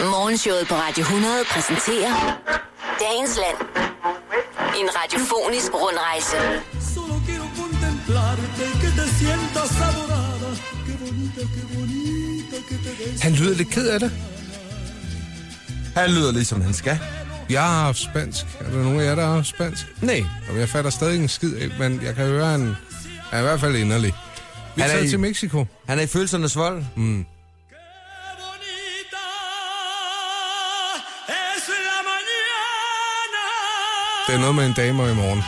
Morgenshowet på Radio 100 præsenterer Dagens Land. En radiofonisk rundrejse. Solo quiero contemplarte y que te sientas adorada. Qué bonita, qué bonita que te ves. Han lyder lidt ked af det. Han lyder ligesom han skal. Jeg har haft spansk. Er der nogen af jer, der har haft spansk? Nej. Og jeg fatter stadig en skid men jeg kan høre, at han er i hvert fald inderlig. Vi Han er i- til Mexico. Han er i følelsernes vold. Qué Det er noget med en dame og i morgen.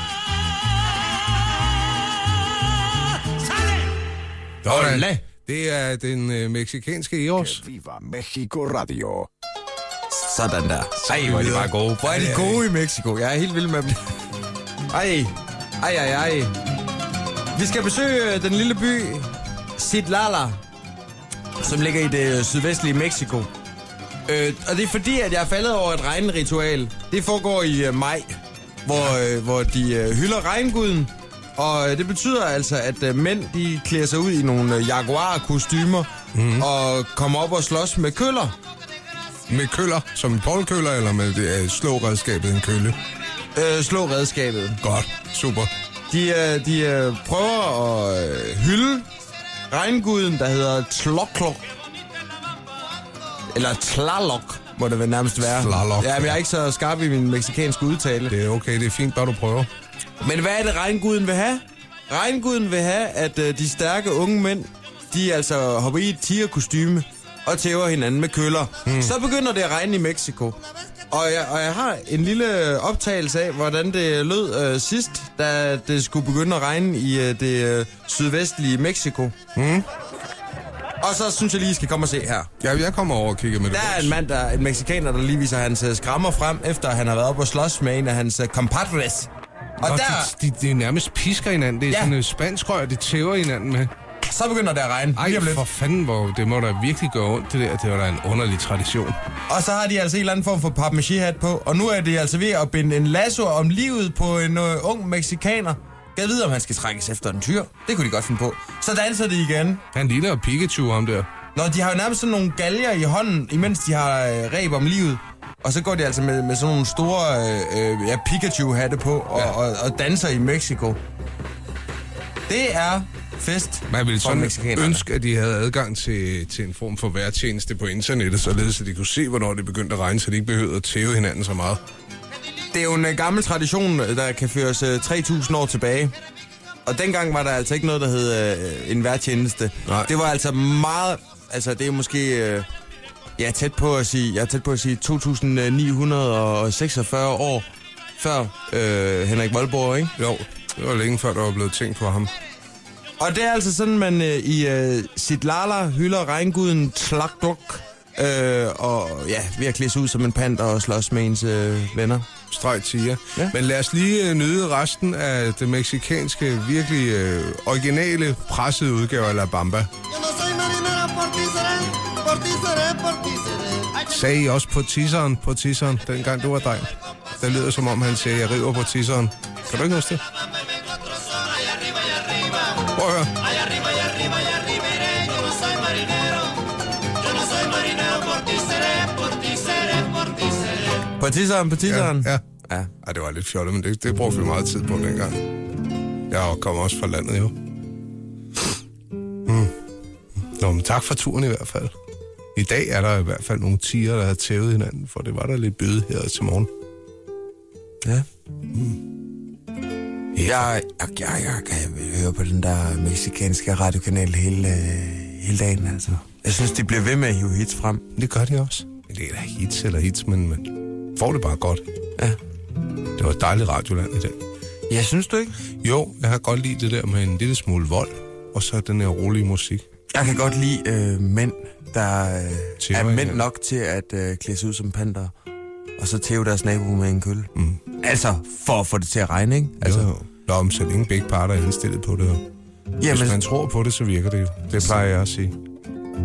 Olé. Det er den øh, meksikanske Eros. Viva Mexico Radio. Sådan der. Ej, hvor er de bare gode. Hvor er de gode i Mexico. Jeg er helt vild med dem. Ej, ej, ej, ej. Vi skal besøge øh, den lille by Zitlala, som ligger i det øh, sydvestlige Mexico. Øh, og det er fordi, at jeg er faldet over et regnritual. Det foregår i øh, maj, hvor, øh, hvor de øh, hylder regnguden. Og øh, det betyder altså, at øh, mænd de klæder sig ud i nogle øh, jaguar-kostymer mm. og kommer op og slås med køller. Med køller, som en polkøller, eller med øh, slåredskabet en kølle. Øh, slå redskabet. Godt, super. De, øh, de øh, prøver at øh, hylde regnguden, der hedder Tlaloc. Eller Tlaloc, må det vel nærmest være. Tlaloc, Ja, men jeg er ikke så skarp i min meksikanske udtale. Det er okay, det er fint, bare du prøver. Men hvad er det, regnguden vil have? Regnguden vil have, at øh, de stærke unge mænd, de altså hopper i et tigerkostyme og tæver hinanden med køller. Hmm. Så begynder det at regne i Mexico. Og jeg, og jeg har en lille optagelse af, hvordan det lød øh, sidst, da det skulle begynde at regne i øh, det øh, sydvestlige Mexico. Hmm. Og så synes jeg lige, I skal komme og se her. Ja, jeg kommer over og kigger med det. Der er en mand, der, en meksikaner, der lige viser hans øh, skrammer frem, efter han har været oppe og slås med en af hans øh, compadres. Og Og der, de, de, de, nærmest pisker hinanden. Det er Ja. sådan en spansk rør, de tæver hinanden med. så begynder det at regne. Ej, Lige for fanden, hvor det må da virkelig gøre ondt, det der. Det var da en underlig tradition. Og så har de altså en eller anden form for papmaché-hat på, og nu er de altså ved at binde en lasso om livet på en uh, ung meksikaner. Jeg ved, om han skal trækkes efter en tyr. Det kunne de godt finde på. Så danser de igen. Han ligner Pikachu, ham der. Nå, de har jo nærmest sådan nogle galger i hånden, imens de har øh, ræb om livet. Og så går de altså med, med sådan nogle store øh, øh, ja, Pikachu-hatte på og, ja. Og, og danser i Mexico. Det er fest Man ville sådan ønske, at de havde adgang til, til en form for værtjeneste på internettet, således at de kunne se, hvornår det begyndte at regne, så de ikke behøvede at tæve hinanden så meget. Det er jo en uh, gammel tradition, øh, der kan føres uh, 3.000 år tilbage. Og dengang var der altså ikke noget, der hed uh, en værtjeneste. Nej. Det var altså meget... Altså, det er måske... Uh, jeg er tæt på at sige... Jeg er tæt på at sige 2.946 år før uh, Henrik Voldborg, ikke? Jo, det var længe før, der var blevet tænkt på ham. Og det er altså sådan, man uh, i uh, Zitlala hylder regnguden Tlaloc. Uh, og ja, ved at klæde sig ud som en pand og slås med ens uh, venner. Streg tiger. Ja. Men lad os lige øh, nyde resten af det meksikanske, virkelig øh, originale, pressede udgave af La Bamba. Sagde I også på tisseren, på tisseren, dengang du var dreng? Det lyder som om, han sagde, jeg river på tisseren. Kan du ikke huske det? Prøv at høre. På tisseren. Ja. ja. ja. Ej, det var lidt fjollet, men det, det brugte vi meget tid på dengang. Jeg kommer også fra landet, jo. Mm. Nå, men tak for turen i hvert fald. I dag er der i hvert fald nogle tiger, der har tævet hinanden, for det var der lidt bøde her til morgen. Ja. Jeg, jeg, jeg, jeg kan høre på den der meksikanske radiokanal hele, øh, hele dagen, altså. Jeg synes, de bliver ved med at hive hits frem. Det gør de også. Men Det er da hits eller hits, men man får det bare godt. Ja. Det var et dejligt radioland i dag. Jeg synes du ikke? Jo, jeg har godt lide det der med en lille smule vold, og så den her rolige musik. Jeg kan godt lide øh, mænd, der øh, Tæver er mænd hinanden. nok til at øh, klæde sig ud som panter, og så tæve deres nabo med en kølle. Mm. Altså, for at få det til at regne, ikke? Altså, Altså, Nå, men så længe begge parter er indstillet på det. jo. Hvis jamen, man tror på det, så virker det jo. Det plejer jeg at sige.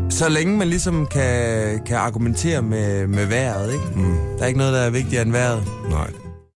Så længe man ligesom kan, kan argumentere med, med vejret, ikke? Mm. Der er ikke noget, der er vigtigere end vejret. Nej.